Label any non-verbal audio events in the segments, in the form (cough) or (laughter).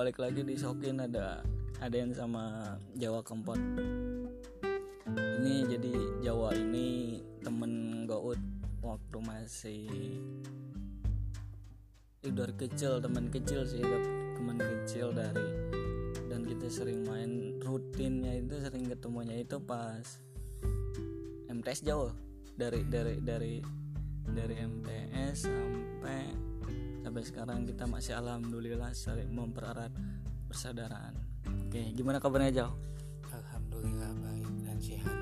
kembali lagi di Sokin ada ada yang sama Jawa Kempot. Ini jadi Jawa ini temen Gaut waktu masih dari kecil teman kecil sih teman kecil dari dan kita sering main rutinnya itu sering ketemunya itu pas MTS jauh dari dari dari dari MTS sampai sampai sekarang kita masih alhamdulillah sering mempererat persaudaraan oke gimana kabarnya jauh alhamdulillah baik dan sehat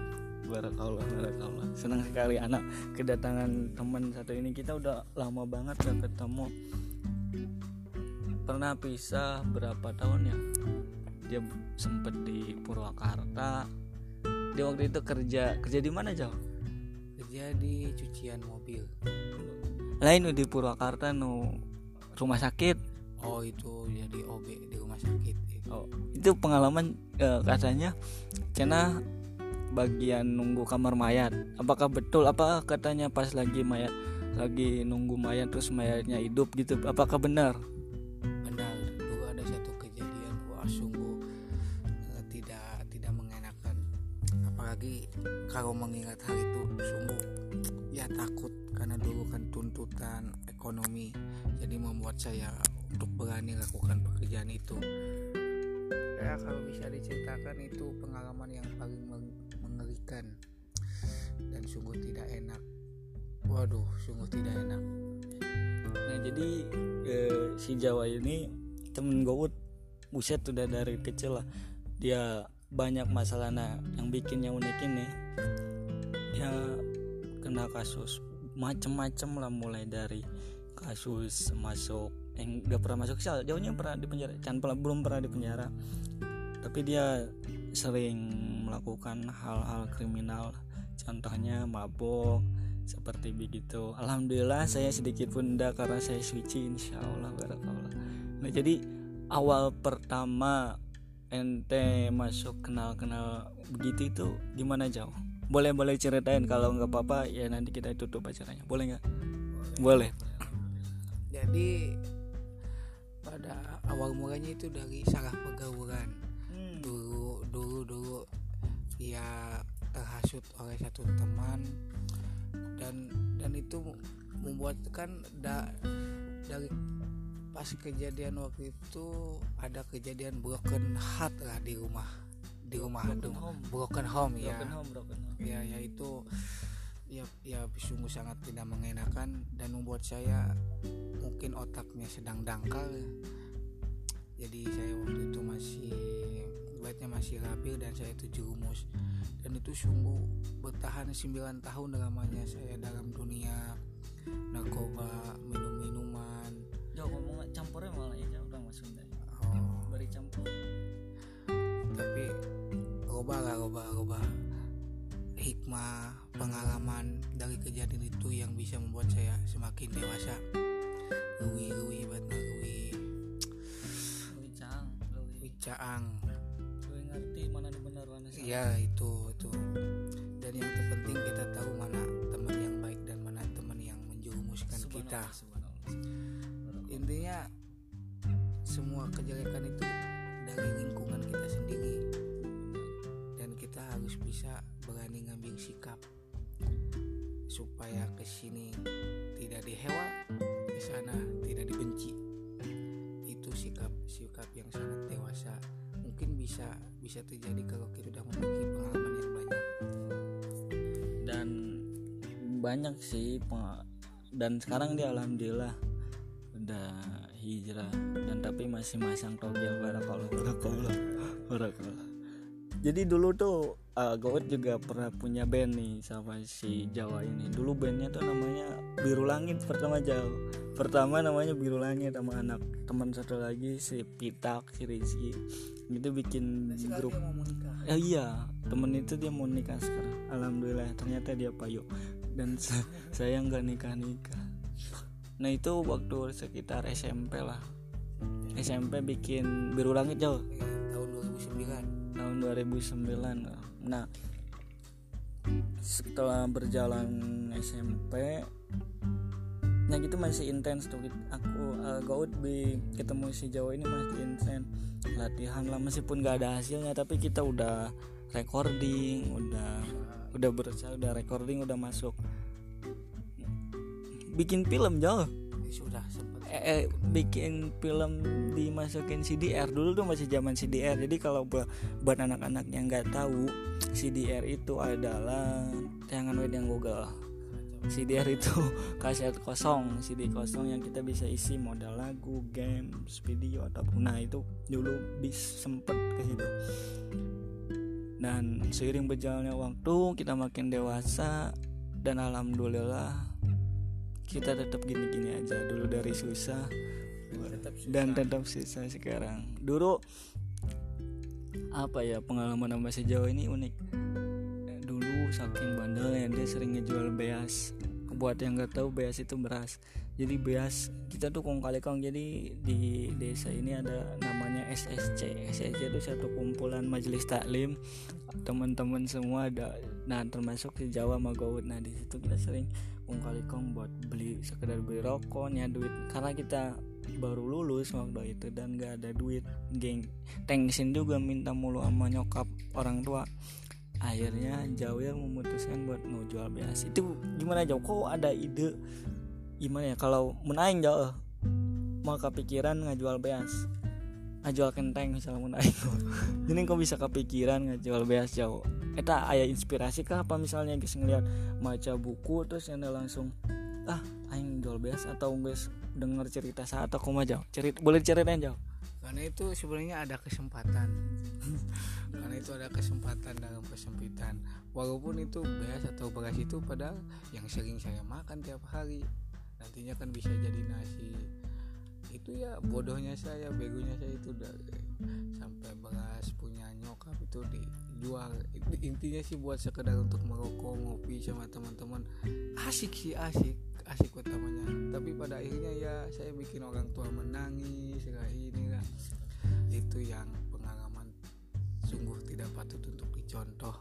Barakallah, barakallah. Senang sekali anak kedatangan teman satu ini. Kita udah lama banget gak ketemu. Pernah pisah berapa tahun ya? Dia sempet di Purwakarta. Dia waktu itu kerja kerja di mana jauh? kerja di cucian mobil Lain di Purwakarta nu rumah sakit. oh itu jadi OB di rumah sakit Oh, itu pengalaman eh, katanya karena bagian nunggu kamar mayat. Apakah betul? Apa katanya pas lagi mayat lagi nunggu mayat terus mayatnya hidup gitu? Apakah benar kalau mengingat hal itu sungguh ya takut karena dulu kan tuntutan ekonomi jadi membuat saya untuk berani lakukan pekerjaan itu. Ya kalau bisa diceritakan itu pengalaman yang paling meng- mengerikan. Dan sungguh tidak enak. Waduh sungguh tidak enak. Nah jadi eh, si Jawa ini temen Gowut buset udah dari kecil lah. Dia banyak masalah. Nah yang bikin yang unik ini dia kena kasus macem-macem lah mulai dari kasus masuk yang gak pernah masuk sel jauhnya pernah di penjara kan belum pernah di penjara. Tapi dia sering melakukan hal-hal kriminal contohnya mabok seperti begitu. Alhamdulillah saya sedikit pun enggak karena saya suci insya Allah nah jadi awal pertama ente masuk kenal-kenal begitu itu gimana jauh? Boleh boleh ceritain kalau nggak apa-apa ya nanti kita tutup acaranya. Boleh nggak? Boleh. Jadi pada awal mulanya itu dari salah pergaulan. Dulu dulu dulu dia terhasut oleh satu teman dan dan itu membuat kan da, dari pas kejadian waktu itu ada kejadian broken heart lah di rumah di rumah Broken aduh, home. broken home ya. Broken home broken home. Ya yaitu ya ya sungguh sangat tidak mengenakan dan membuat saya mungkin otaknya sedang dangkal. Jadi saya waktu itu masih buatnya masih labil dan saya itu jerumus. Dan itu sungguh bertahan 9 tahun lamanya saya dalam dunia narkoba ngomong campurnya malah ya masuk Sunda oh, beri campur. Tapi roba lah roba roba hikmah pengalaman dari kejadian itu yang bisa membuat saya semakin dewasa. Lui batna lui Lui cang lui lui caang lui ngerti mana benar mana salah. Ya itu itu. Dan yang terpenting kita tahu mana teman yang baik dan mana teman yang menjerumuskan kita. subhanallah. Intinya semua kejelekan itu dari lingkungan kita sendiri. Dan kita harus bisa berani ngambil sikap supaya ke sini tidak dihewa ke sana tidak dibenci. Itu sikap sikap yang sangat dewasa. Mungkin bisa bisa terjadi kalau kita sudah memiliki pengalaman yang banyak. Dan banyak sih dan sekarang dia alhamdulillah udah hijrah dan tapi masih masang togel barakallah barakallah barakallah jadi dulu tuh uh, Goat juga pernah punya band nih sama si Jawa ini. Dulu bandnya tuh namanya Biru Langit pertama jauh pertama namanya Biru Langit sama anak teman satu lagi si Pitak si Rizky. Itu bikin grup. Ya iya, temen itu dia mau nikah sekarang. Alhamdulillah, ternyata dia payu. Dan sa- (laughs) saya nggak nikah nikah. Nah itu waktu sekitar SMP lah. SMP bikin biru langit jauh tahun 2009 tahun 2009. Nah setelah berjalan SMP nah gitu masih intens tuh aku uh, Gaud bi ketemu si Jawa ini masih intens latihan lah meskipun gak ada hasilnya tapi kita udah recording udah udah berusaha udah recording udah masuk bikin film jauh sudah sempat. Eh, eh, bikin film dimasukin CDR dulu tuh masih zaman CDR jadi kalau buat buat anak-anak yang nggak tahu CDR itu adalah tayangan web yang Google. CDR itu (laughs) kaset kosong CD kosong yang kita bisa isi modal lagu games video ataupun. Nah itu dulu bis sempet ke situ. Dan seiring berjalannya waktu kita makin dewasa dan alhamdulillah kita tetap gini-gini aja. Dulu dari susah dan tetap susah. sekarang. Dulu apa ya pengalaman sama si Jawa ini unik. Dulu saking bandelnya dia sering ngejual beas. Buat yang nggak tahu beas itu beras. Jadi beas kita tuh kong kali kong. Jadi di desa ini ada namanya SSC SSC itu satu kumpulan majelis taklim. Teman-teman semua ada. Nah termasuk di Jawa Magaut nah di situ kita sering kong kali kong buat beli sekedar beli rokoknya duit. Karena kita baru lulus waktu itu dan gak ada duit geng. Tengsin juga minta mulu sama nyokap orang tua. Akhirnya Jawir memutuskan buat mau jual beas itu gimana jauh? Kok ada ide? Gimana ya? Kalau menaing jauh mau kepikiran ngajual beas ngajual kenteng misalnya menaing (laughs) jadi kok bisa kepikiran ngajual beas jauh? Kita ayah inspirasi kah apa misalnya guys ngeliat baca buku terus yang langsung ah aing jual beas atau guys denger cerita saat aku mah jauh? Cerita boleh ceritain jauh? Karena itu sebenarnya ada kesempatan. (laughs) Karena itu ada kesempatan dalam kesempitan. Walaupun itu beas atau beras itu padahal yang sering saya makan tiap hari. Nantinya kan bisa jadi nasi itu ya bodohnya saya begonya saya itu udah sampai beras punya nyokap itu dijual. Intinya sih buat sekedar untuk merokok ngopi sama teman-teman. Asik sih asik asik utamanya. Tapi pada akhirnya ya saya bikin orang tua menangis kayak ini lah itu yang pengalaman sungguh tidak patut untuk dicontoh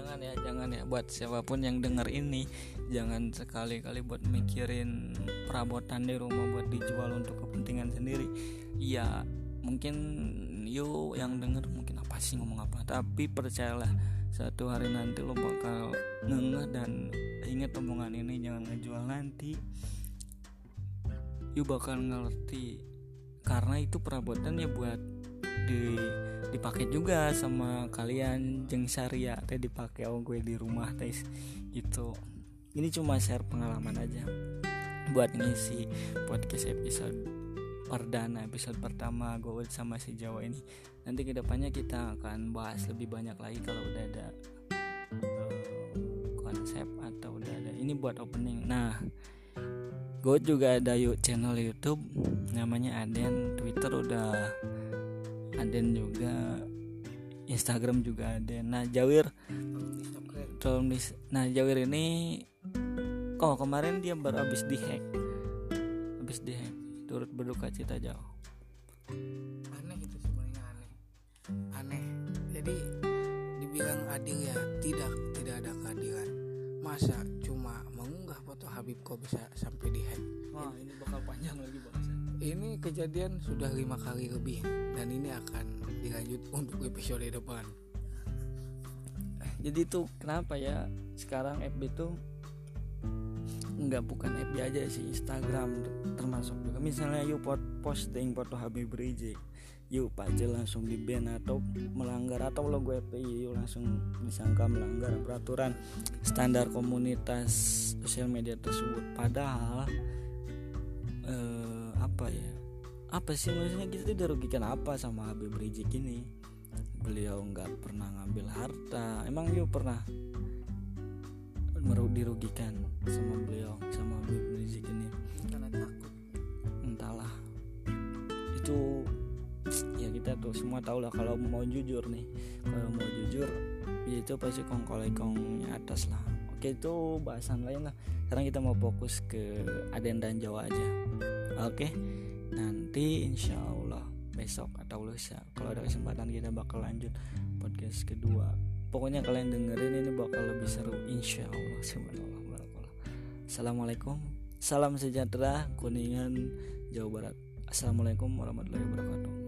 jangan ya jangan ya. Buat siapa pun yang dengar ini jangan sekali-kali buat mikirin perabotan di rumah buat dijual untuk kepentingan sendiri. Ya mungkin you yang denger mungkin apa sih ngomong apa? Tapi percayalah satu hari nanti lo bakal ngeh dan ingat omongan ini jangan ngejual nanti. You bakal ngerti. Karena itu perabotan ya buat di dipakai juga sama kalian jeng syariah teh dipakai oh gue di rumah teh gitu. Ini cuma share pengalaman aja buat ngisi podcast episode perdana episode pertama gue sama si Jawa ini. Nanti ke depannya kita akan bahas lebih banyak lagi kalau udah ada uh, konsep atau udah ada. Ini buat opening. Nah gue juga ada yuk channel YouTube namanya Aden. Twitter udah Aden juga Instagram juga ada. Nah Jawir tolong nah Jawir ini oh kemarin dia baru habis dihack habis dihack turut berduka cita jauh. Aneh itu sebenarnya aneh. Aneh. Jadi dibilang adil ya tidak tidak ada keadilan. Masa cuma mengunggah foto Habib kok bisa sampai dihack wah ini bakal panjang lagi bahasa ini kejadian sudah lima kali lebih dan ini akan dilanjut untuk episode depan. Jadi tuh kenapa ya sekarang FB tuh nggak bukan FB aja sih Instagram termasuk juga. Misalnya yuk posting foto Habib Rizik. Yuk aja langsung di ban atau melanggar atau logo FPI yuk langsung disangka melanggar peraturan standar komunitas sosial media tersebut. Padahal eh, apa ya? Apa sih maksudnya? Kita dirugikan apa sama Habib Rizik ini? Beliau nggak pernah ngambil harta. Emang yuk pernah dirugikan sama beliau sama Habib Rizik ini? Karena takut. Entahlah. Itu ya kita tuh semua tahu lah kalau mau jujur nih. Kalau mau jujur ya itu pasti kongkolekongnya atas lah oke itu bahasan lain lah. Sekarang kita mau fokus ke Aden dan Jawa aja. Oke nanti insya Allah besok atau lusa kalau ada kesempatan kita bakal lanjut podcast kedua. Pokoknya kalian dengerin ini bakal lebih seru insya Allah. Subhanallah Assalamualaikum. Salam sejahtera kuningan Jawa Barat. Assalamualaikum warahmatullahi wabarakatuh